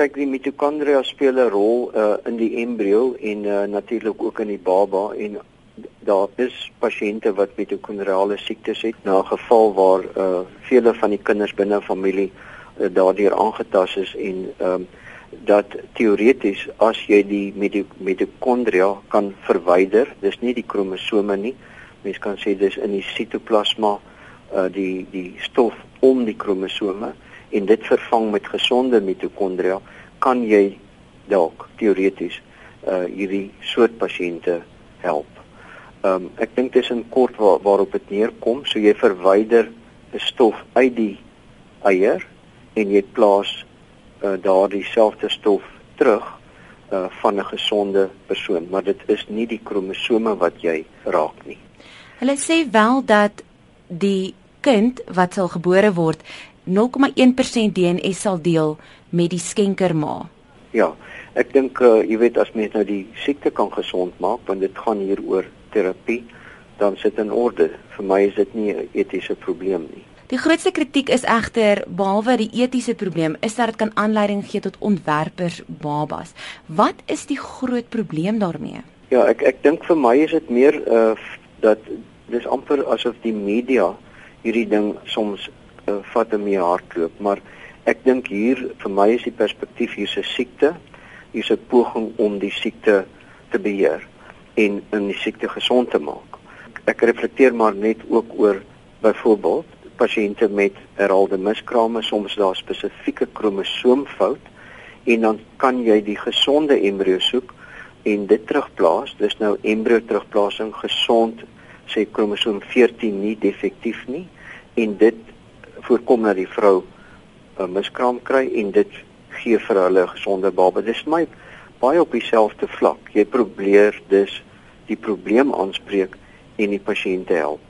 kyk die mitokondria speel 'n rol uh, in die embrio en uh, natuurlik ook in die baba en daar is pasiënte wat mitokondriale siektes het na geval waar uh, vele van die kinders binne familie uh, daardeur aangetast is en um, dat teoreties as jy die mitokondria kan verwyder, dis nie die kromosome nie. Mens kan sê dis in die sitoplasma uh, die die stof om die kromosome en dit vervang met gesonde mitokondria, kan jy dalk teoreties uh hierdie soort pasiënte help. Ehm um, ek dink dit is in kort waar, waarop dit neerkom, so jy verwyder 'n stof uit die eier en jy plaas uh daardie selfde stof terug uh van 'n gesonde persoon, maar dit is nie die kromosome wat jy raak nie. Hulle sê wel dat die kind wat sal gebore word 0,1% DNA sal deel met die skenkerma. Ja, ek dink uh, jy weet as mens nou die siekte kan gesond maak, want dit gaan hier oor terapie, dan sit in orde. Vir my is dit nie 'n etiese probleem nie. Die grootste kritiek is egter behalwe die etiese probleem is dat dit kan aanleiding gee tot ontwerpers babas. Wat is die groot probleem daarmee? Ja, ek ek dink vir my is dit meer uh dat dis amper asof die media hierdie ding soms uh, vat in my hardloop, maar ek dink hier vir my is die perspektief hier's 'n siekte, hier's 'n poging om die siekte te beheer en in die siekte gesond te maak. Ek reflekteer maar net ook oor byvoorbeeld pasiënte met herhaalde miskrame, soms daar spesifieke kromosoomfout en dan kan jy die gesonde embrio soek en dit terugplaas. Dis nou embrio terugplasing gesond sê kromosoom 14 nie defektief nie en dit voorkom dat die vrou 'n miskraam kry en dit gee vir hulle 'n gesonde baba. Dis my baie op dieselfde vlak. Jy probeer dus die probleem aanspreek en die pasiënte help.